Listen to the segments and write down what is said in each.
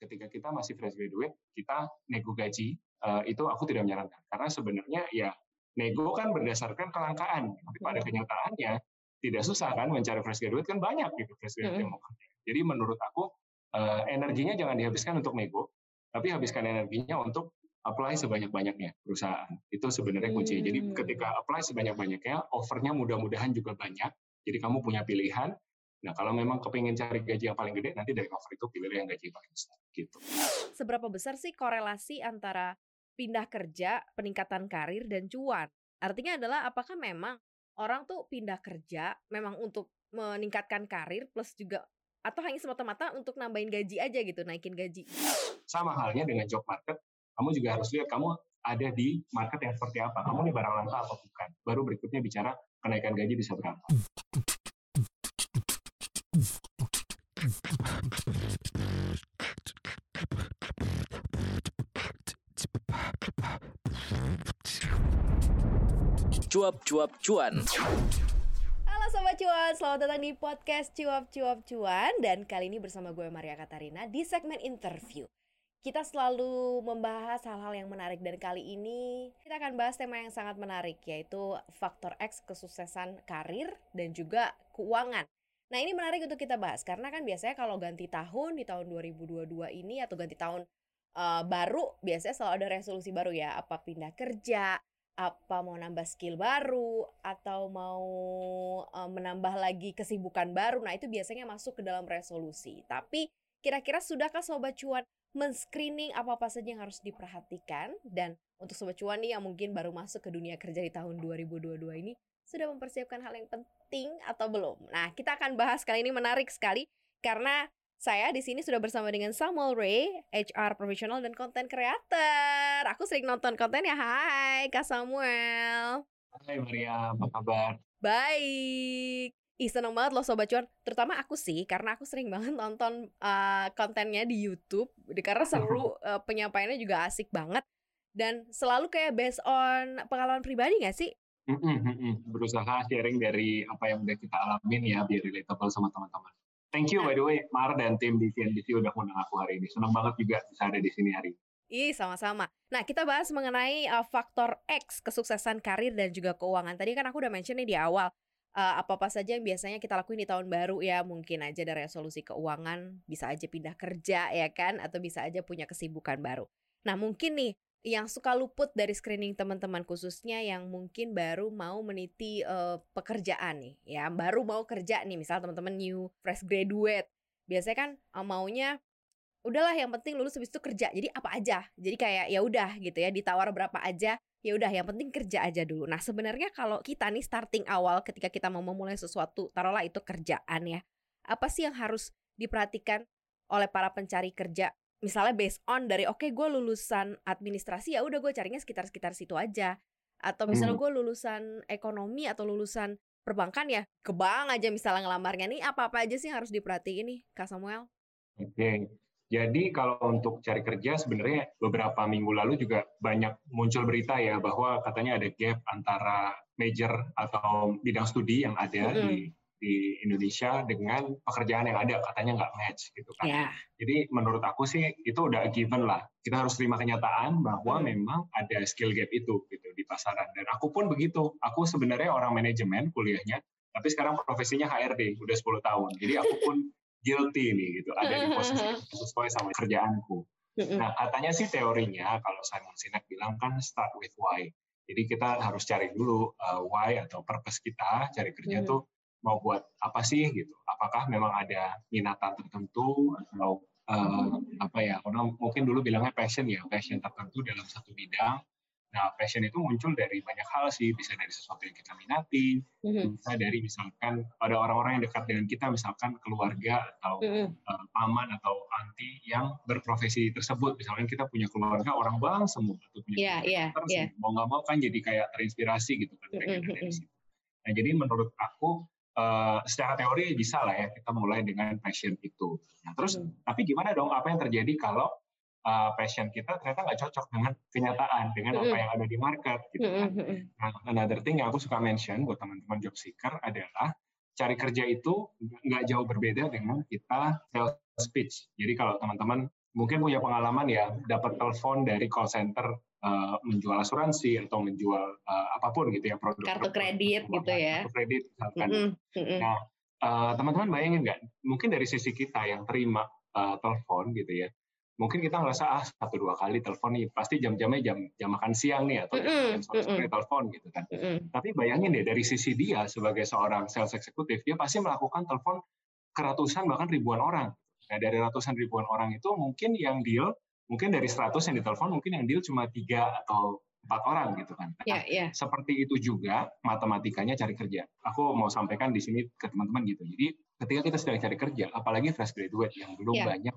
ketika kita masih fresh graduate, kita nego gaji, uh, itu aku tidak menyarankan. Karena sebenarnya ya nego kan berdasarkan kelangkaan. Tapi pada kenyataannya tidak susah kan mencari fresh graduate kan banyak gitu fresh graduate yang mau kerja. Jadi menurut aku uh, energinya jangan dihabiskan untuk nego, tapi habiskan energinya untuk apply sebanyak-banyaknya perusahaan. Itu sebenarnya kunci. Jadi hmm. ketika apply sebanyak-banyaknya, offernya mudah-mudahan juga banyak. Jadi kamu punya pilihan. Nah kalau memang kepingin cari gaji yang paling gede, nanti dari offer itu pilih yang gaji paling besar. Gitu. Seberapa besar sih korelasi antara pindah kerja, peningkatan karir, dan cuan? Artinya adalah apakah memang orang tuh pindah kerja memang untuk meningkatkan karir plus juga atau hanya semata-mata untuk nambahin gaji aja gitu, naikin gaji? Sama halnya dengan job market, kamu juga harus lihat kamu ada di market yang seperti apa. Kamu nih barang langka atau bukan. Baru berikutnya bicara kenaikan gaji bisa berapa. Cuap-cuap cuan. Halo Sobat Cuan, selamat datang di podcast Cuap-Cuap Cuan. Dan kali ini bersama gue Maria Katarina di segmen interview. Kita selalu membahas hal-hal yang menarik. Dan kali ini kita akan bahas tema yang sangat menarik Yaitu faktor X kesuksesan karir dan juga keuangan Nah ini menarik untuk kita bahas karena kan biasanya kalau ganti tahun di tahun 2022 ini atau ganti tahun uh, baru biasanya selalu ada resolusi baru ya apa pindah kerja apa mau nambah skill baru atau mau uh, menambah lagi kesibukan baru. Nah, itu biasanya masuk ke dalam resolusi. Tapi kira-kira sudahkah sobat cuan men-screening apa-apa saja yang harus diperhatikan dan untuk sobat cuan nih yang mungkin baru masuk ke dunia kerja di tahun 2022 ini sudah mempersiapkan hal yang penting atau belum? Nah, kita akan bahas kali ini menarik sekali karena saya di sini sudah bersama dengan Samuel Ray, HR profesional dan konten creator. Aku sering nonton kontennya. Hai, Kak Samuel. Hai Maria, apa kabar? Baik. Ih, seneng banget loh Sobat Cuan. Terutama aku sih, karena aku sering banget nonton uh, kontennya di Youtube. Karena seru, uh, penyampaiannya juga asik banget. Dan selalu kayak based on pengalaman pribadi gak sih? Berusaha sharing dari apa yang udah kita alamin ya, biar relatable sama teman-teman. Thank you by the way, Mar dan tim di CNBC udah undang aku hari ini. Senang banget juga bisa ada di sini hari ini. Ih, sama-sama. Nah, kita bahas mengenai uh, faktor X kesuksesan karir dan juga keuangan. Tadi kan aku udah mention nih di awal, uh, apa-apa saja yang biasanya kita lakuin di tahun baru ya. Mungkin aja ada resolusi keuangan, bisa aja pindah kerja ya kan, atau bisa aja punya kesibukan baru. Nah, mungkin nih yang suka luput dari screening teman-teman khususnya yang mungkin baru mau meniti uh, pekerjaan nih ya baru mau kerja nih misal teman-teman new fresh graduate. Biasanya kan uh, maunya udahlah yang penting lulus habis itu kerja. Jadi apa aja? Jadi kayak ya udah gitu ya ditawar berapa aja ya udah yang penting kerja aja dulu. Nah sebenarnya kalau kita nih starting awal ketika kita mau memulai sesuatu taruhlah itu kerjaan ya apa sih yang harus diperhatikan oleh para pencari kerja misalnya based on dari oke okay, gue lulusan administrasi ya udah gue carinya sekitar sekitar situ aja atau misalnya hmm. gue lulusan ekonomi atau lulusan perbankan ya ke bank aja misalnya ngelamarnya nih apa apa aja sih yang harus diperhatiin nih kak Samuel? Oke, okay. jadi kalau untuk cari kerja sebenarnya beberapa minggu lalu juga banyak muncul berita ya bahwa katanya ada gap antara major atau bidang studi yang ada mm -hmm. di di Indonesia dengan pekerjaan yang ada katanya nggak match gitu kan. Yeah. Jadi menurut aku sih itu udah given lah. Kita harus terima kenyataan bahwa hmm. memang ada skill gap itu gitu di pasaran. Dan aku pun begitu. Aku sebenarnya orang manajemen kuliahnya, tapi sekarang profesinya HRD udah 10 tahun. Jadi aku pun guilty nih gitu ada di posisi sesuai sama kerjaanku. Nah katanya sih teorinya kalau Simon Sinek bilang kan start with why. Jadi kita harus cari dulu uh, why atau purpose kita cari kerja mm -hmm. tuh mau buat apa sih gitu apakah memang ada minatan tertentu atau uh, apa ya orang mungkin dulu bilangnya passion ya passion tertentu dalam satu bidang nah passion itu muncul dari banyak hal sih bisa dari sesuatu yang kita minati mm-hmm. bisa dari misalkan ada orang-orang yang dekat dengan kita misalkan keluarga atau mm-hmm. uh, paman atau anti yang berprofesi tersebut misalkan kita punya keluarga orang bang semua atau punya yeah, yeah, yeah. mau nggak mau kan jadi kayak terinspirasi gitu kan mm-hmm. dari situ nah jadi menurut aku uh, secara teori bisa lah ya kita mulai dengan passion itu. Nah, terus hmm. tapi gimana dong apa yang terjadi kalau uh, passion kita ternyata nggak cocok dengan kenyataan dengan hmm. apa yang ada di market gitu kan. Hmm, hmm, nah, another thing yang aku suka mention buat teman-teman job seeker adalah cari kerja itu nggak jauh berbeda dengan kita sales pitch. Jadi kalau teman-teman mungkin punya pengalaman ya dapat telepon dari call center uh, menjual asuransi atau menjual uh, apa pun gitu ya produk kartu kredit produk, gitu ya kartu kredit misalkan mm -hmm. nah uh, teman-teman bayangin nggak mungkin dari sisi kita yang terima uh, telepon gitu ya mungkin kita ngerasa ah satu dua kali telepon nih pasti jam-jamnya jam jam makan siang nih atau jam, jam sore mm -hmm. telepon gitu kan mm -hmm. tapi bayangin deh dari sisi dia sebagai seorang sales eksekutif dia pasti melakukan telepon keratusan bahkan ribuan orang Nah, dari ratusan ribuan orang itu mungkin yang deal, mungkin dari 100 yang ditelepon, mungkin yang deal cuma tiga atau empat orang gitu kan. Yeah, yeah. Seperti itu juga matematikanya cari kerja. Aku mau sampaikan di sini ke teman-teman gitu. Jadi ketika kita sedang cari kerja, apalagi fresh graduate yang belum yeah. banyak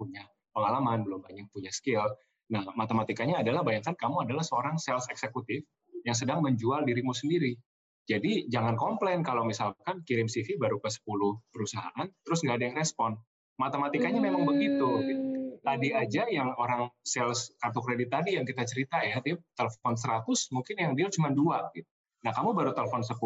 punya pengalaman, belum banyak punya skill. Nah, matematikanya adalah bayangkan kamu adalah seorang sales eksekutif yang sedang menjual dirimu sendiri. Jadi jangan komplain kalau misalkan kirim CV baru ke 10 perusahaan, terus nggak ada yang respon matematikanya hmm. memang begitu. Gitu. Tadi aja yang orang sales kartu kredit tadi yang kita cerita ya, dia telepon 100, mungkin yang deal cuma dua. Gitu. Nah, kamu baru telepon 10,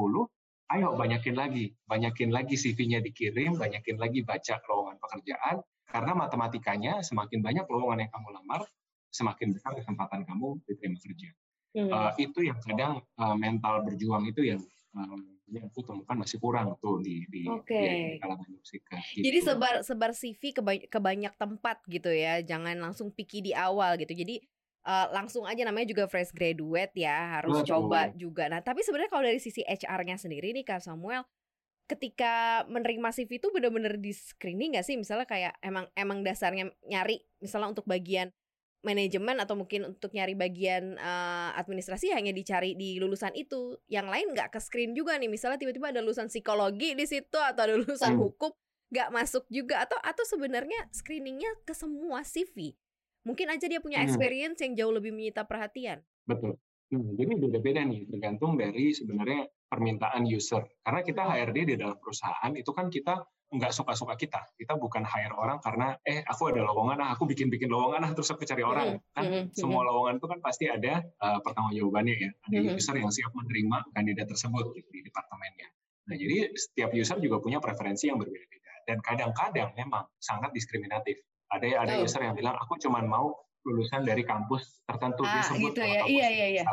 ayo banyakin lagi. Banyakin lagi CV-nya dikirim, banyakin lagi baca lowongan pekerjaan, karena matematikanya semakin banyak lowongan yang kamu lamar, semakin besar kesempatan kamu diterima kerja. Hmm. Uh, itu yang kadang uh, mental berjuang itu yang um, yang aku temukan masih kurang tuh di di, okay. di kalangan musika. Gitu. Jadi sebar sebar CV ke, ke banyak tempat gitu ya, jangan langsung picky di awal gitu. Jadi uh, langsung aja namanya juga fresh graduate ya, harus Betul. coba juga. Nah tapi sebenarnya kalau dari sisi HR-nya sendiri nih Kak Samuel, ketika menerima CV itu benar-benar di screening nggak sih? Misalnya kayak emang emang dasarnya nyari, misalnya untuk bagian manajemen atau mungkin untuk nyari bagian uh, administrasi hanya dicari di lulusan itu. Yang lain nggak ke screen juga nih. Misalnya tiba-tiba ada lulusan psikologi di situ atau ada lulusan hmm. hukum nggak masuk juga atau atau sebenarnya screeningnya ke semua CV. Mungkin aja dia punya hmm. experience hmm. yang jauh lebih menyita perhatian. Betul. Hmm, jadi beda-beda nih, tergantung dari sebenarnya permintaan user. Karena kita HRD di dalam perusahaan itu kan kita nggak suka-suka kita. Kita bukan hire orang karena eh aku ada lowongan, ah aku bikin-bikin lowongan, ah terus aku cari orang. Mm-hmm. Kan mm-hmm. semua lowongan itu kan pasti ada uh, pertanggungjawabannya ya. Ada mm-hmm. user yang siap menerima kandidat tersebut gitu, di departemennya. Nah jadi setiap user juga punya preferensi yang berbeda-beda. Dan kadang-kadang memang sangat diskriminatif. Ada ada oh. user yang bilang aku cuma mau lulusan dari kampus tertentu. Ah, disebut gitu ya. Iya, iya, iya.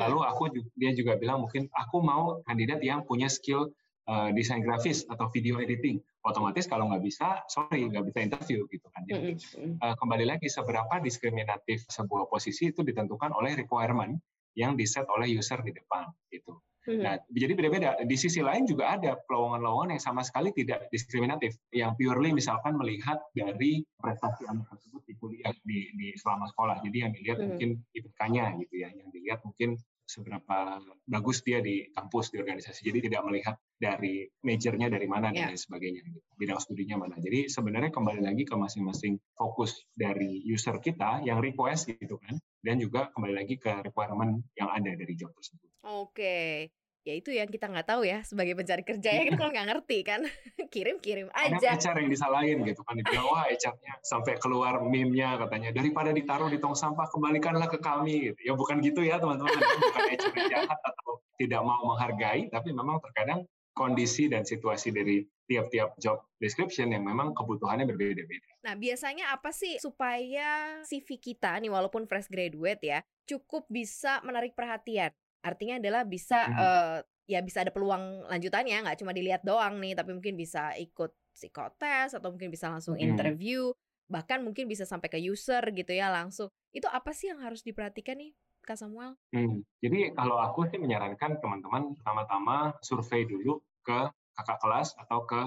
Lalu aku dia juga bilang mungkin aku mau kandidat yang punya skill uh, desain grafis atau video editing otomatis kalau nggak bisa sorry nggak bisa interview gitu kan jadi uh, kembali lagi seberapa diskriminatif sebuah posisi itu ditentukan oleh requirement yang diset oleh user di depan gitu Nah, jadi beda-beda. Di sisi lain juga ada lowongan-lowongan yang sama sekali tidak diskriminatif, yang purely misalkan melihat dari prestasi anak tersebut di kuliah di, di selama sekolah. Jadi yang dilihat hmm. mungkin IPK-nya gitu ya, yang dilihat mungkin seberapa bagus dia di kampus di organisasi. Jadi tidak melihat dari majornya dari mana yeah. dan lain sebagainya, gitu. bidang studinya mana. Jadi sebenarnya kembali lagi ke masing-masing fokus dari user kita yang request gitu kan, dan juga kembali lagi ke requirement yang ada dari job tersebut. Oke. Okay ya itu yang kita nggak tahu ya sebagai pencari kerja ya kita kalau nggak ngerti kan. Kirim kirim aja. ada HR yang disalahin gitu kan? Dibilang wah HR-nya sampai keluar meme-nya katanya. Daripada ditaruh di tong sampah kembalikanlah ke kami. Gitu ya bukan gitu ya teman-teman. Bukan HR jahat atau tidak mau menghargai tapi memang terkadang kondisi dan situasi dari tiap-tiap job description yang memang kebutuhannya berbeda-beda. Nah, biasanya apa sih supaya CV kita nih walaupun fresh graduate ya, cukup bisa menarik perhatian Artinya adalah bisa hmm. uh, ya bisa ada peluang lanjutannya, nggak cuma dilihat doang nih, tapi mungkin bisa ikut psikotes atau mungkin bisa langsung hmm. interview, bahkan mungkin bisa sampai ke user gitu ya langsung. Itu apa sih yang harus diperhatikan nih, Kak Samuel? Hmm. Jadi kalau aku sih menyarankan teman-teman pertama-tama survei dulu ke kakak kelas atau ke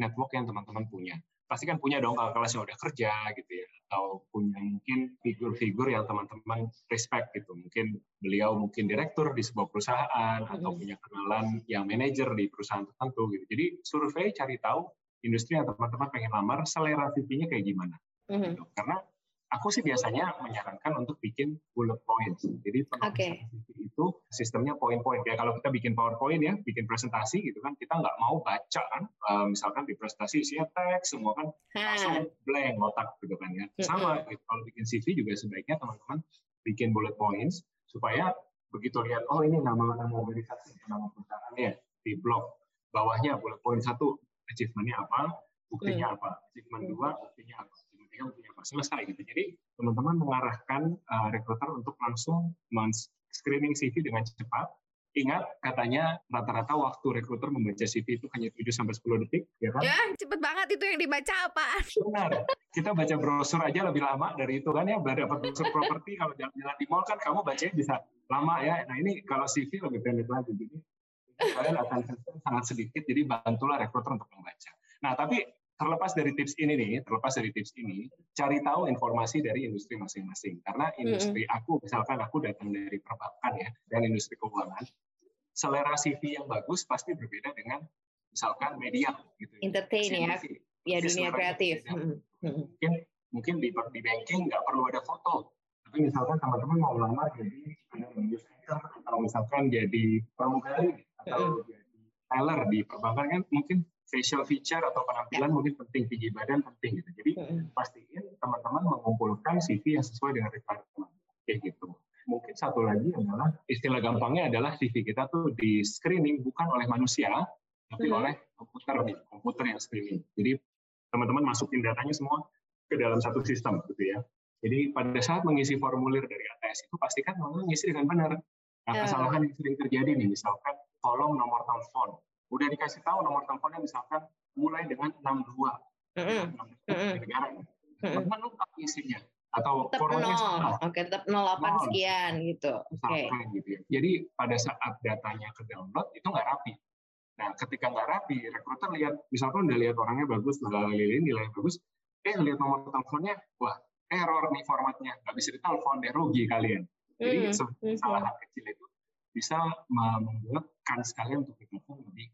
network yang teman-teman punya pasti kan punya dong kakak kelas yang udah kerja gitu ya atau punya mungkin figur-figur yang teman-teman respect gitu mungkin beliau mungkin direktur di sebuah perusahaan mm-hmm. atau punya kenalan yang manajer di perusahaan tertentu gitu jadi survei cari tahu industri yang teman-teman pengen lamar selera CV-nya kayak gimana mm-hmm. gitu. karena aku sih biasanya menyarankan untuk bikin bullet points. Jadi okay. itu sistemnya poin-poin. Kayak kalau kita bikin PowerPoint ya, bikin presentasi gitu kan, kita nggak mau baca kan, uh, misalkan di presentasi isinya teks semua kan langsung blank otak gitu kan ya. Sama gitu. kalau bikin CV juga sebaiknya teman-teman bikin bullet points supaya begitu lihat oh ini nama nama organisasi nama perusahaan ya di blog bawahnya bullet point satu achievementnya apa buktinya hmm. apa achievement dua buktinya apa ya udah selesai gitu. Jadi teman-teman mengarahkan uh, rekruter untuk langsung men-screening CV dengan cepat Ingat katanya rata-rata waktu rekruter membaca CV itu hanya 7 sampai 10 detik, ya kan? Ya, cepet banget itu yang dibaca apa? Benar. Kita baca brosur aja lebih lama dari itu kan ya, dapat brosur properti kalau jalan-jalan di mall kan kamu bacanya bisa lama ya. Nah, ini kalau CV lebih pendek lagi. Jadi kalian akan sangat sedikit, jadi bantulah rekruter untuk membaca. Nah, tapi terlepas dari tips ini nih, terlepas dari tips ini, cari tahu informasi dari industri masing-masing. Karena industri mm -hmm. aku, misalkan aku datang dari perbankan ya, dan industri keuangan, selera CV yang bagus pasti berbeda dengan misalkan media gitu. Ya. Entertain ya, ya dunia kreatif. Mungkin mungkin di, di banking nggak perlu ada foto, tapi misalkan teman-teman mau melamar jadi atau misalkan jadi pramugari atau jadi teller di perbankan kan mungkin facial feature atau penampilan mungkin penting tinggi badan penting gitu. Jadi pastiin teman-teman mengumpulkan CV yang sesuai dengan requirement kayak gitu. Mungkin satu lagi adalah istilah gampangnya adalah CV kita tuh di screening bukan oleh manusia tapi hmm. oleh komputer komputer yang screening. Jadi teman-teman masukin datanya semua ke dalam satu sistem gitu ya. Jadi pada saat mengisi formulir dari ATS itu pastikan teman-teman mengisi dengan benar. Nah, ya. kesalahan yang sering terjadi nih, misalkan kolom nomor telepon udah dikasih tahu nomor teleponnya misalkan mulai dengan 62 mm -hmm. negara lupa isinya atau tetap nol. Oke, tetap 08 nol. sekian gitu. Oke. Okay. Gitu ya. Jadi pada saat datanya ke download itu nggak rapi. Nah, ketika nggak rapi, rekruter lihat, misalkan udah lihat orangnya bagus, nilai nilai bagus, eh lihat nomor teleponnya, wah error nih formatnya, nggak bisa ditelepon, deh rugi kalian. Jadi mm kesalahan kecil itu bisa membuat kans kalian untuk ditelepon lebih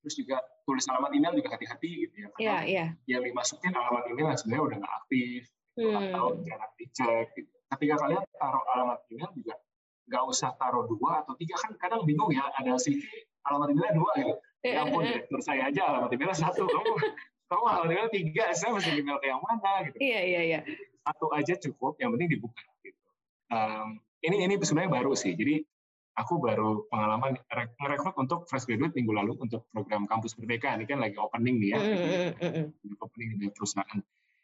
Terus juga tulis alamat email juga hati-hati gitu ya. Karena yeah, yeah. yang dimasukin alamat email sebenarnya udah nggak aktif hmm. atau jarang dicek. Gitu. Ketika kalian taruh alamat email juga nggak usah taruh dua atau tiga kan kadang bingung ya ada CV alamat emailnya dua gitu. Ya ampun direktur saya aja alamat emailnya satu. Kamu kamu alamat email tiga, saya mesti email ke yang mana gitu. Iya iya iya. Satu aja cukup, yang penting dibuka gitu. Um, ini ini sebenarnya baru sih. Jadi aku baru pengalaman merekrut untuk fresh graduate minggu lalu untuk program kampus merdeka ini kan lagi opening nih ya lagi opening di perusahaan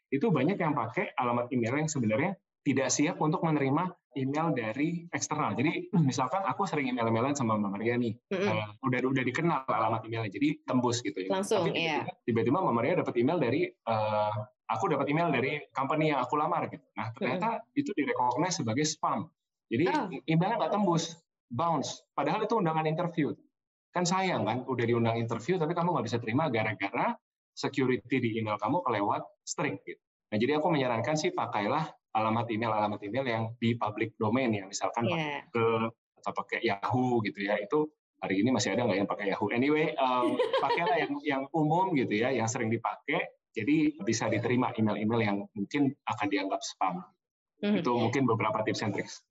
itu banyak yang pakai alamat email yang sebenarnya tidak siap untuk menerima email dari eksternal. Jadi misalkan aku sering email-emailan sama Mbak Maria nih, mm-hmm. uh, udah udah dikenal alamat emailnya, jadi tembus gitu ya. Langsung, Tapi iya. Tiba-tiba Mbak Maria dapat email dari, uh, aku dapat email dari company yang aku lamar gitu. Nah ternyata mm-hmm. itu direcognize sebagai spam. Jadi oh. emailnya nggak tembus bounce. Padahal itu undangan interview. Kan sayang kan, udah diundang interview tapi kamu nggak bisa terima gara-gara security di email kamu kelewat strict. Gitu. Nah jadi aku menyarankan sih pakailah alamat email alamat email yang di public domain ya, misalkan yeah. ke atau pakai Yahoo gitu ya itu hari ini masih ada nggak yang pakai Yahoo. Anyway, um, pakailah yang yang umum gitu ya, yang sering dipakai. Jadi bisa diterima email-email yang mungkin akan dianggap spam. Mm -hmm. Itu mungkin beberapa tips and tricks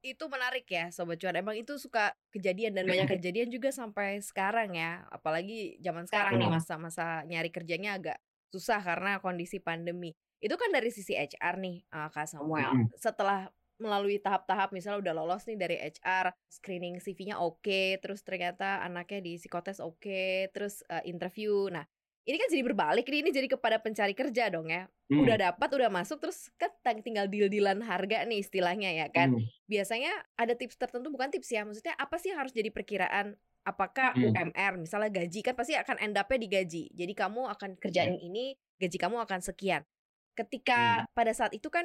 itu menarik ya sobat cuan. Emang itu suka kejadian dan banyak kejadian juga sampai sekarang ya. Apalagi zaman sekarang nih masa-masa nyari kerjanya agak susah karena kondisi pandemi. Itu kan dari sisi HR nih uh, kak Samuel. Setelah melalui tahap-tahap misalnya udah lolos nih dari HR screening CV-nya oke okay, terus ternyata anaknya di psikotes oke okay, terus uh, interview. Nah ini kan jadi berbalik nih ini jadi kepada pencari kerja dong ya hmm. udah dapat udah masuk terus kan tinggal deal-dealan harga nih istilahnya ya kan hmm. biasanya ada tips tertentu bukan tips ya maksudnya apa sih yang harus jadi perkiraan apakah hmm. UMR misalnya gaji kan pasti akan end up-nya digaji jadi kamu akan kerjain hmm. ini gaji kamu akan sekian ketika hmm. pada saat itu kan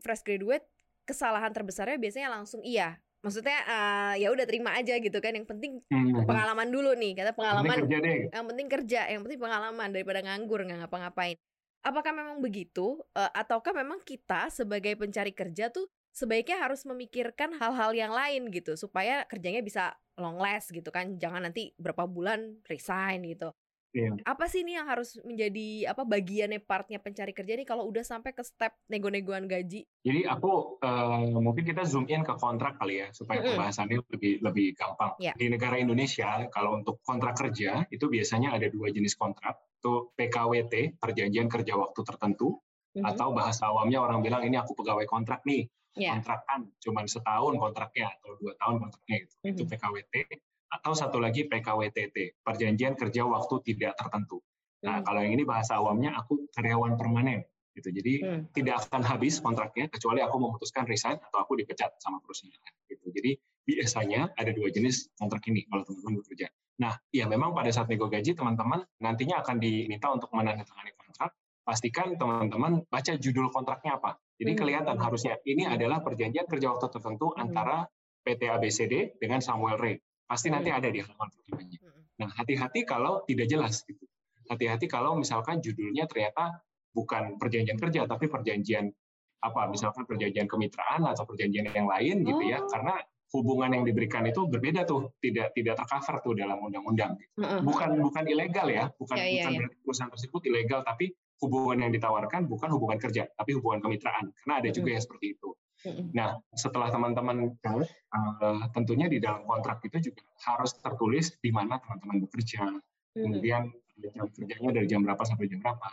fresh graduate kesalahan terbesarnya biasanya langsung iya maksudnya uh, ya udah terima aja gitu kan. Yang penting hmm. pengalaman dulu nih. Kata pengalaman yang penting, yang penting kerja yang penting pengalaman daripada nganggur nggak ngapa-ngapain. Apakah memang begitu? Uh, ataukah memang kita sebagai pencari kerja tuh sebaiknya harus memikirkan hal-hal yang lain gitu supaya kerjanya bisa long last gitu kan? Jangan nanti berapa bulan resign gitu Iya. Apa sih ini yang harus menjadi apa bagiannya partnya pencari kerja nih kalau udah sampai ke step nego-negoan gaji? Jadi aku uh, mungkin kita zoom in ke kontrak kali ya supaya mm-hmm. pembahasannya lebih lebih gampang. Yeah. Di negara Indonesia kalau untuk kontrak kerja itu biasanya ada dua jenis kontrak, itu PKWT (perjanjian kerja waktu tertentu) mm-hmm. atau bahasa awamnya orang bilang ini aku pegawai kontrak nih. Yeah. Kontrakkan cuma setahun kontraknya atau dua tahun kontraknya itu. Mm-hmm. Itu PKWT atau satu lagi PKWTT, Perjanjian Kerja Waktu Tidak Tertentu. Nah, hmm. kalau yang ini bahasa awamnya aku karyawan permanen. gitu. Jadi hmm. tidak akan habis kontraknya kecuali aku memutuskan resign atau aku dipecat sama perusahaan gitu. Jadi biasanya ada dua jenis kontrak ini kalau teman-teman bekerja. Nah, ya memang pada saat nego gaji teman-teman nantinya akan diminta untuk menandatangani kontrak. Pastikan teman-teman baca judul kontraknya apa. Jadi hmm. kelihatan harusnya ini adalah perjanjian kerja waktu tertentu hmm. antara PT ABCD dengan Samuel Ray. Pasti nanti hmm. ada di halaman pertimbangannya. Hmm. Nah, hati-hati kalau tidak jelas gitu. Hati-hati kalau misalkan judulnya ternyata bukan perjanjian kerja tapi perjanjian apa misalkan perjanjian kemitraan atau perjanjian yang lain gitu ya. Oh. Karena hubungan yang diberikan itu berbeda tuh, tidak tidak tercover tuh dalam undang-undang. Bukan bukan ilegal ya, bukan yeah, yeah, bukan yeah. perusahaan tersebut ilegal, tapi hubungan yang ditawarkan bukan hubungan kerja, tapi hubungan kemitraan. Karena ada juga yang seperti itu. Nah, setelah teman-teman uh, tentunya di dalam kontrak itu juga harus tertulis di mana teman-teman bekerja, kemudian jam kerjanya dari jam berapa sampai jam berapa,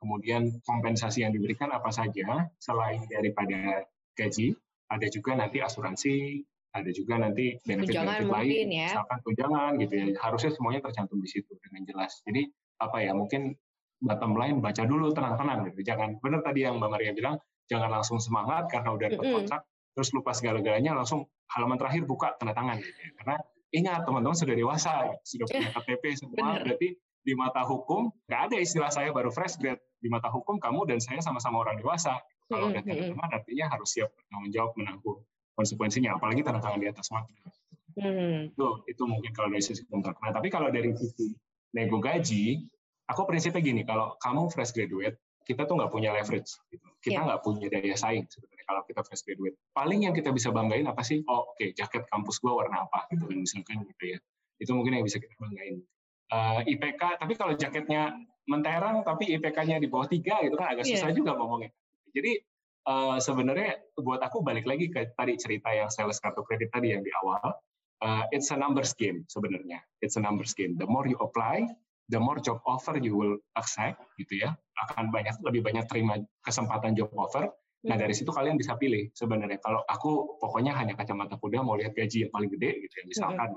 kemudian kompensasi yang diberikan apa saja selain daripada gaji, ada juga nanti asuransi, ada juga nanti benefit-benefit lain, ya. misalkan tunjangan gitu ya, harusnya semuanya tercantum di situ dengan jelas. Jadi apa ya, mungkin bottom line baca dulu tenang-tenang gitu. Jangan benar tadi yang Mbak Maria bilang, jangan langsung semangat karena udah dapat kontrak, terus lupa segala-galanya langsung halaman terakhir buka tanda tangan gitu ya. Karena ingat teman-teman sudah dewasa, sudah punya KTP semua, berarti di mata hukum nggak ada istilah saya baru fresh grade di mata hukum kamu dan saya sama-sama orang dewasa. Kalau udah tanda tangan artinya harus siap bertanggung jawab menanggung konsekuensinya, apalagi tanda tangan di atas waktu. Hmm. Itu, itu mungkin kalau dari sisi kontrak. Nah, tapi kalau dari sisi nego gaji, aku prinsipnya gini, kalau kamu fresh graduate, kita tuh nggak punya leverage. Gitu. Kita iya. nggak yeah. punya daya saing sebenarnya kalau kita fresh graduate. Paling yang kita bisa banggain apa sih? Oh, oke, okay, jaket kampus gua warna apa gitu kan misalkan gitu ya. Itu mungkin yang bisa kita banggain. Uh, eh, IPK, tapi kalau jaketnya menterang tapi IPK-nya di bawah tiga gitu kan agak yeah. susah juga ngomongnya. Jadi uh, sebenarnya buat aku balik lagi ke tadi cerita yang sales kartu kredit tadi yang di awal, uh, it's a numbers game sebenarnya. It's a numbers game. The more you apply, the more job offer you will accept, gitu ya. Akan banyak lebih banyak terima kesempatan job offer. Nah dari situ kalian bisa pilih sebenarnya. Kalau aku pokoknya hanya kacamata kuda mau lihat gaji yang paling gede gitu ya misalkan.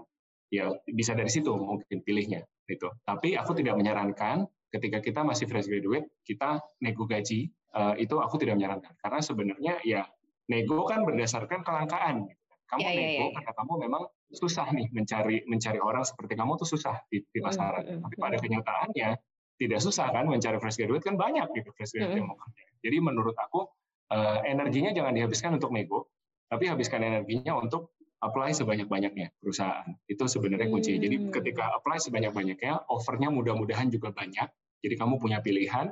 Ya bisa dari situ mungkin pilihnya itu. Tapi aku tidak menyarankan ketika kita masih fresh graduate kita nego gaji uh, itu aku tidak menyarankan karena sebenarnya ya nego kan berdasarkan kelangkaan gitu. kamu yeah, nego yeah, yeah. karena kamu memang susah nih mencari mencari orang seperti kamu tuh susah di, di hmm, pasaran mm, tapi pada kenyataannya tidak susah kan mencari fresh graduate kan banyak gitu fresh graduate mm. yang mau kerja jadi menurut aku uh, energinya jangan dihabiskan untuk nego tapi habiskan energinya untuk apply sebanyak-banyaknya perusahaan. Itu sebenarnya kunci. Hmm. Jadi ketika apply sebanyak-banyaknya, offernya mudah-mudahan juga banyak. Jadi kamu punya pilihan,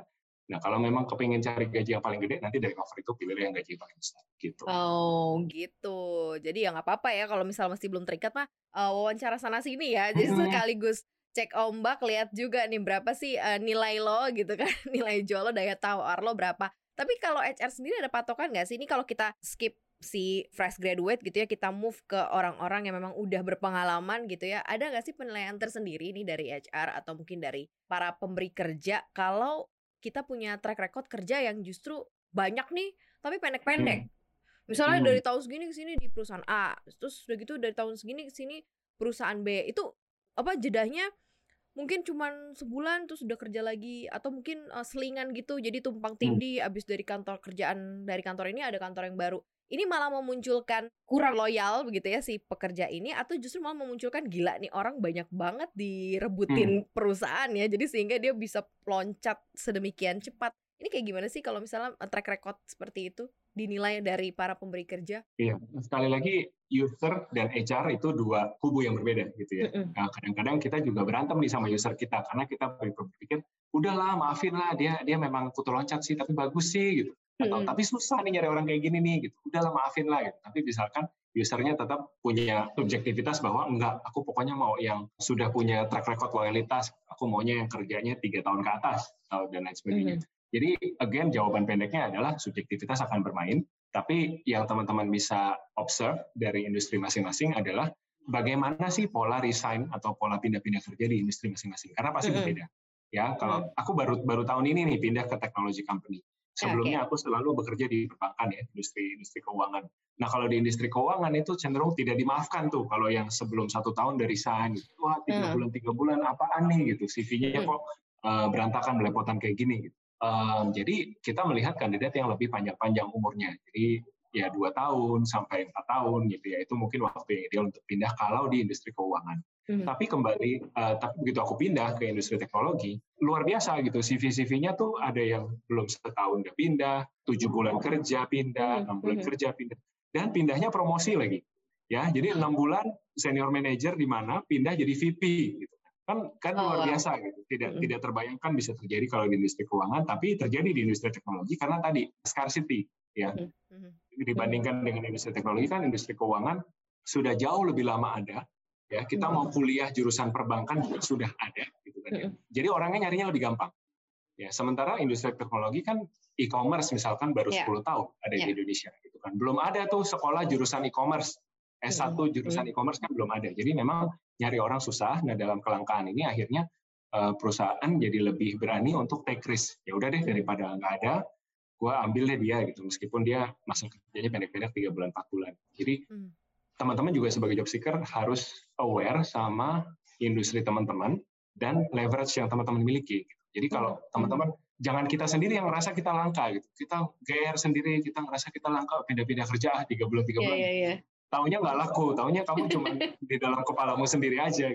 Nah, kalau memang kepingin cari gaji yang paling gede, nanti dari cover itu pilih yang gaji paling besar. Gitu. Oh, gitu. Jadi ya nggak apa-apa ya kalau misal masih belum terikat mah uh, wawancara sana sini ya. Jadi sekaligus cek ombak, lihat juga nih berapa sih uh, nilai lo gitu kan, nilai jual lo, daya tawar lo berapa. Tapi kalau HR sendiri ada patokan nggak sih? Ini kalau kita skip si fresh graduate gitu ya kita move ke orang-orang yang memang udah berpengalaman gitu ya ada nggak sih penilaian tersendiri nih dari HR atau mungkin dari para pemberi kerja kalau kita punya track record kerja yang justru banyak nih tapi pendek-pendek. Hmm. Misalnya hmm. dari tahun segini ke sini di perusahaan A, terus udah gitu dari tahun segini ke sini perusahaan B. Itu apa jedahnya mungkin cuman sebulan terus udah kerja lagi atau mungkin uh, selingan gitu jadi tumpang hmm. tindih hmm. abis dari kantor kerjaan dari kantor ini ada kantor yang baru ini malah memunculkan kurang loyal begitu ya si pekerja ini atau justru malah memunculkan gila nih orang banyak banget direbutin hmm. perusahaan ya jadi sehingga dia bisa loncat sedemikian cepat ini kayak gimana sih kalau misalnya eh, track record seperti itu dinilai dari para pemberi kerja? Iya, sekali lagi user dan HR itu dua kubu yang berbeda gitu ya. Nah, kadang-kadang kita juga berantem nih sama user kita karena kita berpikir udahlah maafin lah dia dia memang kutu loncat sih tapi bagus sih gitu atau hmm. tapi susah nih nyari orang kayak gini nih gitu. Udahlah maafin lah gitu. Tapi misalkan usernya tetap punya subjektivitas bahwa enggak aku pokoknya mau yang sudah punya track record loyalitas aku maunya yang kerjanya tiga tahun ke atas atau dan lain sebagainya. Hmm. jadi again jawaban pendeknya adalah subjektivitas akan bermain tapi yang teman-teman bisa observe dari industri masing-masing adalah bagaimana sih pola resign atau pola pindah-pindah kerja di industri masing-masing. Karena pasti berbeda. Ya kalau aku baru baru tahun ini nih pindah ke teknologi company Sebelumnya okay. aku selalu bekerja di perbankan ya, industri industri keuangan. Nah kalau di industri keuangan itu cenderung tidak dimaafkan tuh kalau yang sebelum satu tahun dari sign, gitu. wah tiga hmm. bulan tiga bulan apaan nih gitu, CV-nya hmm. kok uh, berantakan belepotan kayak gini gitu. Um, jadi kita melihat kandidat yang lebih panjang-panjang umurnya. Jadi ya dua tahun sampai empat tahun gitu ya itu mungkin waktu yang ideal untuk pindah kalau di industri keuangan. Hmm. Tapi kembali, uh, tapi begitu aku pindah ke industri teknologi, luar biasa gitu. CV-CV-nya tuh ada yang belum setahun udah pindah, tujuh bulan kerja pindah, enam bulan hmm. kerja pindah, dan pindahnya promosi lagi. Ya, jadi enam bulan senior manager di mana pindah jadi VP gitu kan kan oh, luar biasa gitu tidak mm -hmm. tidak terbayangkan bisa terjadi kalau di industri keuangan tapi terjadi di industri teknologi karena tadi scarcity ya mm -hmm. dibandingkan dengan industri teknologi kan industri keuangan sudah jauh lebih lama ada ya kita mm mau kuliah jurusan perbankan juga sudah ada gitu kan ya. jadi orangnya nyarinya lebih gampang ya sementara industri teknologi kan e-commerce misalkan baru yeah. 10 tahun ada yeah. di Indonesia gitu kan belum ada tuh sekolah jurusan e-commerce S1 jurusan e-commerce kan belum ada. Jadi memang nyari orang susah. Nah, dalam kelangkaan ini akhirnya eh, perusahaan jadi lebih berani untuk take risk. Ya udah deh daripada nggak ada, gue ambil deh dia gitu. Meskipun dia masa kerjanya pendek-pendek tiga bulan, empat bulan. Jadi hmm. Teman-teman juga sebagai job seeker harus aware sama industri teman-teman dan leverage yang teman-teman miliki. Jadi kalau hmm. teman-teman jangan kita sendiri yang ngerasa kita langka gitu. Kita GR sendiri, kita ngerasa kita langka pindah-pindah kerja ah, tiga bulan tiga iya, bulan. Yeah, yeah, yeah taunya nggak laku, taunya kamu cuma di dalam kepalamu sendiri aja.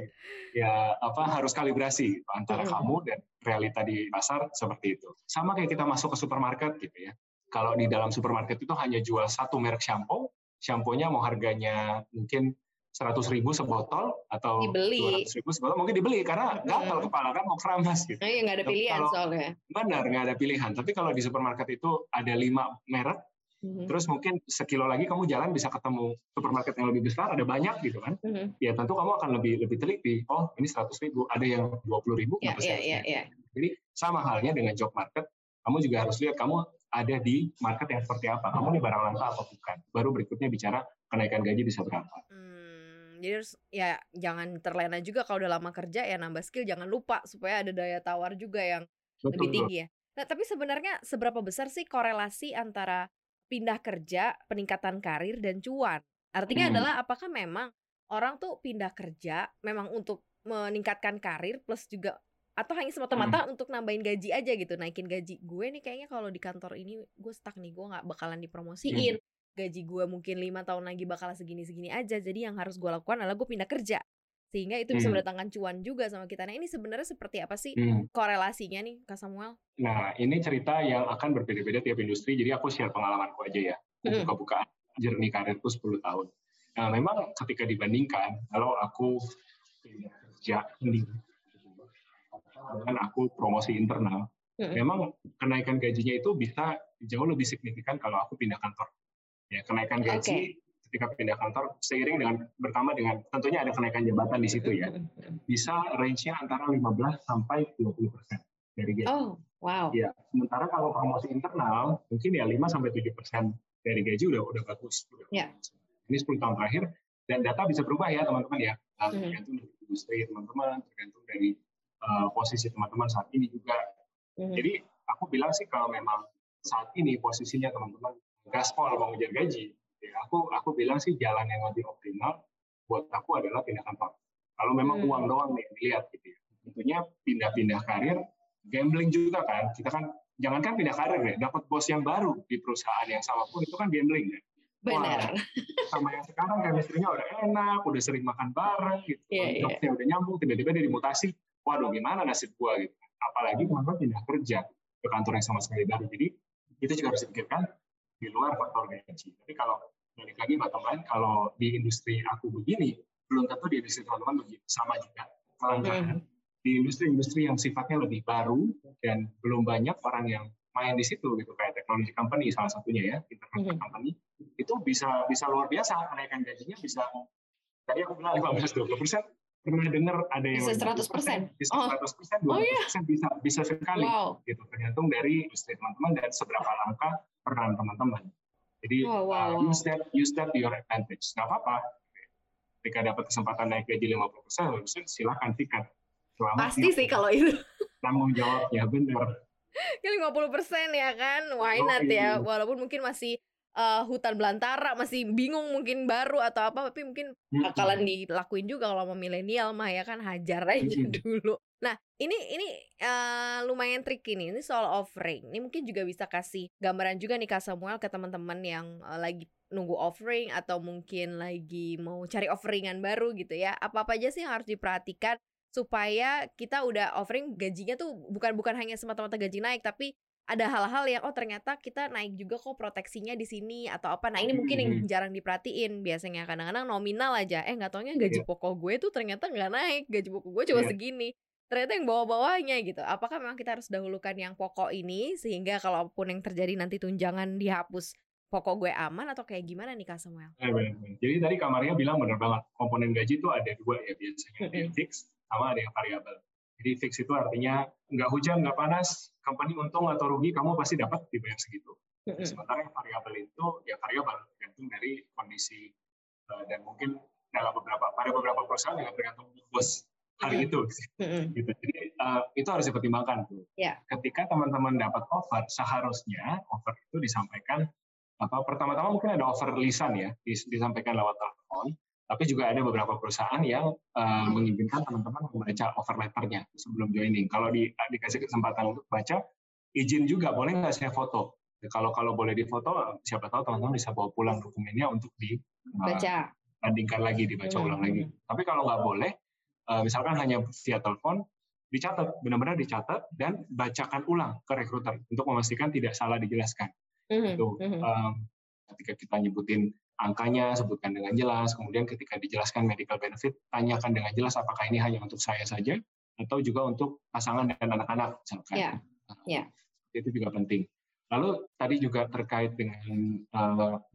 Ya apa harus kalibrasi gitu, antara hmm. kamu dan realita di pasar seperti itu. Sama kayak kita masuk ke supermarket gitu ya. Kalau di dalam supermarket itu hanya jual satu merek shampoo, shampoo-nya mau harganya mungkin seratus ribu sebotol atau dua ratus ribu sebotol mungkin dibeli karena gatal kepala kan mau keramas gitu. Nah, ya nggak ada pilihan kalau, soalnya. Benar nggak ada pilihan. Tapi kalau di supermarket itu ada lima merek hmm Terus mungkin sekilo lagi kamu jalan bisa ketemu supermarket yang lebih besar, ada banyak gitu kan? Mm-hmm. Ya tentu kamu akan lebih lebih teliti. Oh ini seratus ribu, ada yang dua puluh ribu, yeah, yeah, yeah, yeah. Jadi sama halnya dengan job market, kamu juga harus lihat kamu ada di market yang seperti apa. Kamu ini barang langka atau bukan. Baru berikutnya bicara kenaikan gaji bisa berapa. Hmm, jadi harus ya jangan terlena juga kalau udah lama kerja ya nambah skill. Jangan lupa supaya ada daya tawar juga yang Betul. lebih tinggi ya. Nah tapi sebenarnya seberapa besar sih korelasi antara pindah kerja, peningkatan karir dan cuan. Artinya hmm. adalah apakah memang orang tuh pindah kerja memang untuk meningkatkan karir plus juga atau hanya semata-mata hmm. untuk nambahin gaji aja gitu, naikin gaji. Gue nih kayaknya kalau di kantor ini gue stuck nih, gue nggak bakalan dipromosiin. Hmm. Gaji gue mungkin lima tahun lagi bakal segini-segini aja. Jadi yang harus gue lakukan adalah gue pindah kerja sehingga itu bisa hmm. mendatangkan cuan juga sama kita. Nah ini sebenarnya seperti apa sih hmm. korelasinya nih Kak Samuel? Nah ini cerita yang akan berbeda-beda tiap industri, jadi aku share pengalamanku aja ya, hmm. buka-bukaan jernih karirku 10 tahun. Nah memang ketika dibandingkan, kalau aku kerja ini dengan aku promosi internal, hmm. memang kenaikan gajinya itu bisa jauh lebih signifikan kalau aku pindah kantor. Ya kenaikan gaji okay ketika pindah kantor seiring dengan bertambah dengan tentunya ada kenaikan jabatan di situ ya bisa range-nya antara 15 sampai 20 persen dari gaji. Oh, wow. Ya, sementara kalau promosi internal mungkin ya 5 sampai 7 persen dari gaji udah udah bagus. Yeah. Ini 10 tahun terakhir dan data bisa berubah ya teman-teman ya. Tergantung dari industri teman-teman, tergantung dari uh, posisi teman-teman saat ini juga. Mm-hmm. Jadi aku bilang sih kalau memang saat ini posisinya teman-teman gaspol mau ngejar gaji, Ya, aku aku bilang sih jalan yang lebih optimal buat aku adalah pindah kantor. Kalau memang hmm. uang doang nih dilihat gitu ya. Tentunya pindah-pindah karir, gambling juga kan. Kita kan jangankan pindah karir ya, dapat bos yang baru di perusahaan yang sama pun itu kan gambling ya. Benar. sama yang sekarang chemistry-nya udah enak, udah sering makan bareng gitu. Yeah, yeah. udah nyambung, tiba-tiba dari mutasi, waduh gimana nasib gua gitu. Apalagi kalau pindah kerja ke kantor yang sama sekali baru. Jadi itu juga harus dipikirkan di luar faktor gaji. Tapi kalau balik lagi bottom line, kalau di industri aku begini, belum tentu di industri teman-teman begitu sama juga. Kelangkaan hmm. di industri-industri yang sifatnya lebih baru dan belum banyak orang yang main di situ gitu kayak teknologi company salah satunya ya internet hmm. company itu bisa bisa luar biasa kenaikan gajinya bisa tadi aku bilang 15 20 persen pernah dengar ada yang bisa 100 persen bisa 100 persen 200 persen bisa bisa sekali wow. gitu tergantung dari industri teman-teman dan seberapa langka peran teman-teman. Jadi oh, wow, uh, use that use that to your advantage. Nggak apa-apa. Ketika dapat kesempatan naik gaji 50%, silakan sikat. Selama Pasti sih kalau itu. Tanggung jawabnya benar. Ya 50 persen ya kan, why not oh, ya? Walaupun mungkin masih uh, hutan belantara, masih bingung mungkin baru atau apa, tapi mungkin bakalan dilakuin juga kalau mau milenial mah ya kan hajar aja dulu. Nah, ini ini uh, lumayan tricky nih. Ini soal offering. Ini mungkin juga bisa kasih gambaran juga nih Kak Samuel ke teman-teman yang uh, lagi nunggu offering atau mungkin lagi mau cari offeringan baru gitu ya. Apa-apa aja sih yang harus diperhatikan supaya kita udah offering gajinya tuh bukan bukan hanya semata-mata gaji naik tapi ada hal-hal yang oh ternyata kita naik juga kok proteksinya di sini atau apa. Nah, ini mungkin yang hmm. jarang diperhatiin biasanya kadang-kadang nominal aja. Eh nggak taunya gaji yeah. pokok gue tuh ternyata nggak naik, gaji pokok gue cuma yeah. segini. Ternyata yang bawah-bawahnya gitu. Apakah memang kita harus dahulukan yang pokok ini sehingga kalaupun yang terjadi nanti tunjangan dihapus pokok gue aman atau kayak gimana nih Kak Samuel? Ya, benar, benar. Jadi tadi kamarnya bilang benar banget komponen gaji itu ada dua ya biasanya ada yang fix sama ada yang variabel. Jadi fix itu artinya nggak hujan nggak panas company untung atau rugi kamu pasti dapat dibayar segitu. Sementara yang variabel itu ya variabel tergantung dari kondisi uh, dan mungkin dalam beberapa pada beberapa perusahaan yang tergantung bos hari itu gitu. Jadi uh, itu harus dipertimbangkan tuh. Yeah. Ketika teman-teman dapat offer seharusnya offer itu disampaikan apa pertama-tama mungkin ada offer lisan ya disampaikan lewat telepon tapi juga ada beberapa perusahaan yang uh, mengizinkan teman-teman membaca offer letternya sebelum joining. Kalau di, dikasih kesempatan untuk baca, izin juga boleh nggak saya foto. Kalau kalau boleh difoto, siapa tahu teman-teman bisa bawa pulang dokumennya untuk di baca, uh, bandingkan lagi, dibaca hmm. ulang lagi. Tapi kalau nggak boleh, uh, misalkan hanya via telepon, dicatat, benar-benar dicatat dan bacakan ulang ke rekruter untuk memastikan tidak salah dijelaskan. Mm -hmm. Itu um, ketika kita nyebutin angkanya, sebutkan dengan jelas. Kemudian ketika dijelaskan medical benefit, tanyakan dengan jelas apakah ini hanya untuk saya saja atau juga untuk pasangan dan anak-anak misalkan. Yeah. Yeah. Itu juga penting. Lalu tadi juga terkait dengan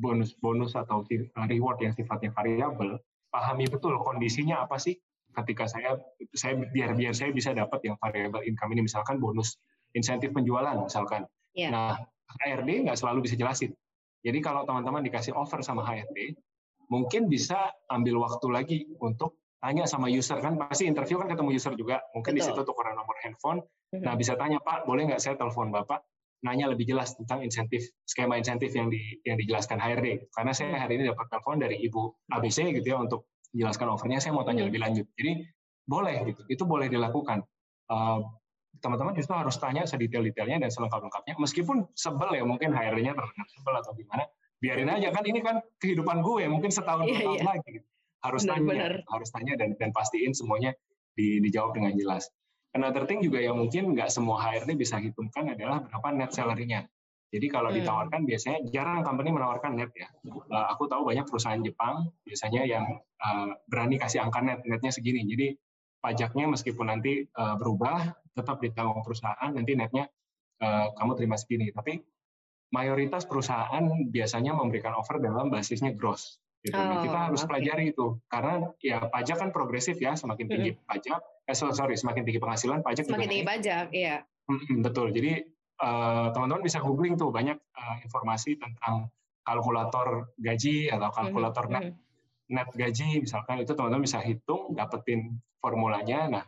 bonus-bonus uh, atau uh, reward yang sifatnya variabel, pahami betul kondisinya apa sih ketika saya saya biar biar saya bisa dapat yang variable income ini misalkan bonus insentif penjualan misalkan. Yeah. Nah, HRD nggak selalu bisa jelasin jadi kalau teman-teman dikasih offer sama HRD, mungkin bisa ambil waktu lagi untuk tanya sama user kan. Pasti interview kan ketemu user juga. Mungkin Betul. di situ tukeran nomor handphone. Hmm. nah bisa tanya pak boleh nggak saya telepon bapak? Nanya lebih jelas tentang insentif skema insentif yang di yang dijelaskan HRD karena saya hari ini dapat telepon dari ibu ABC gitu ya untuk jelaskan offernya. Saya mau tanya lebih lanjut. Jadi boleh gitu. Itu boleh dilakukan. Uh, teman-teman justru harus tanya sedetail-detailnya dan selengkap-lengkapnya. Meskipun sebel ya mungkin HRD-nya terdengar sebel atau gimana, biarin aja kan ini kan kehidupan gue mungkin setahun yeah, tahun yeah. lagi gitu. harus benar, tanya benar. harus tanya dan dan pastiin semuanya di, dijawab dengan jelas another thing juga yang mungkin nggak semua HRD bisa hitungkan adalah berapa net salary-nya jadi kalau hmm. ditawarkan biasanya jarang company menawarkan net ya uh, aku tahu banyak perusahaan Jepang biasanya yang uh, berani kasih angka net netnya segini jadi pajaknya meskipun nanti uh, berubah tetap ditanggung perusahaan nanti netnya uh, kamu terima segini tapi mayoritas perusahaan biasanya memberikan offer dalam basisnya gross gitu. Oh, nah, kita harus okay. pelajari itu karena ya pajak kan progresif ya semakin tinggi hmm. pajak eh sorry semakin tinggi penghasilan pajak semakin tinggi pajak iya betul jadi teman teman-teman bisa googling tuh banyak uh, informasi tentang kalkulator gaji atau kalkulator hmm. net net gaji misalkan itu teman-teman bisa hitung dapetin formulanya. Nah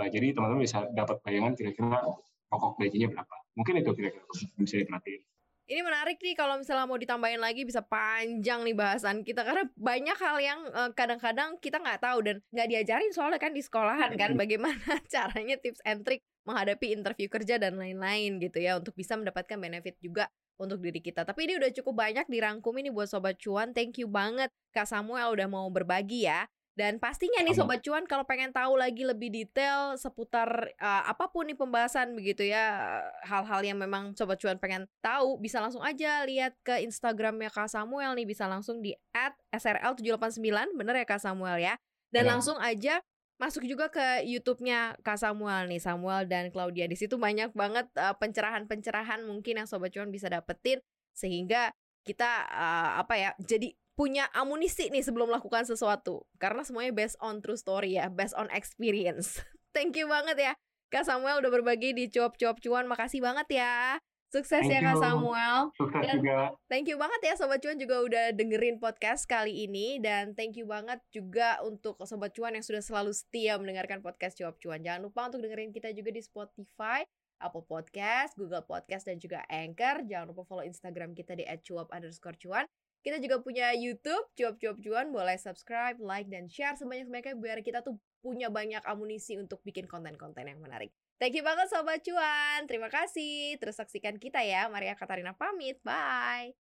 uh, jadi teman-teman bisa dapat bayangan kira-kira pokok gajinya berapa. Mungkin itu kira-kira bisa diperhatiin. Ini menarik nih kalau misalnya mau ditambahin lagi bisa panjang nih bahasan kita. Karena banyak hal yang uh, kadang-kadang kita nggak tahu dan nggak diajarin soalnya kan di sekolahan kan bagaimana caranya tips and trick menghadapi interview kerja dan lain-lain gitu ya untuk bisa mendapatkan benefit juga untuk diri kita. Tapi ini udah cukup banyak dirangkum ini buat Sobat Cuan. Thank you banget Kak Samuel udah mau berbagi ya. Dan pastinya nih Sobat Cuan kalau pengen tahu lagi lebih detail seputar uh, apa pun nih pembahasan begitu ya hal-hal yang memang Sobat Cuan pengen tahu bisa langsung aja lihat ke Instagramnya Kak Samuel nih bisa langsung di @srl789 bener ya Kak Samuel ya dan ya. langsung aja masuk juga ke YouTube-nya Kak Samuel nih, Samuel dan Claudia. Di situ banyak banget uh, pencerahan-pencerahan mungkin yang sobat cuan bisa dapetin sehingga kita uh, apa ya, jadi punya amunisi nih sebelum melakukan sesuatu. Karena semuanya based on true story ya, based on experience. Thank you banget ya. Kak Samuel udah berbagi di cuap-cuap cuan. Makasih banget ya. Sukses thank ya Kak Samuel. Sukses dan juga. Thank you banget ya Sobat Cuan juga udah dengerin podcast kali ini dan thank you banget juga untuk Sobat Cuan yang sudah selalu setia mendengarkan podcast Cuap Cuan. Jangan lupa untuk dengerin kita juga di Spotify, Apple Podcast, Google Podcast dan juga Anchor. Jangan lupa follow Instagram kita di @cuap_cuan Kita juga punya YouTube, Cuap-Cuap Cuan. Boleh subscribe, like, dan share sebanyak-banyaknya biar kita tuh punya banyak amunisi untuk bikin konten-konten yang menarik. Thank you banget Sobat Cuan. Terima kasih. Terus saksikan kita ya. Maria Katarina pamit. Bye.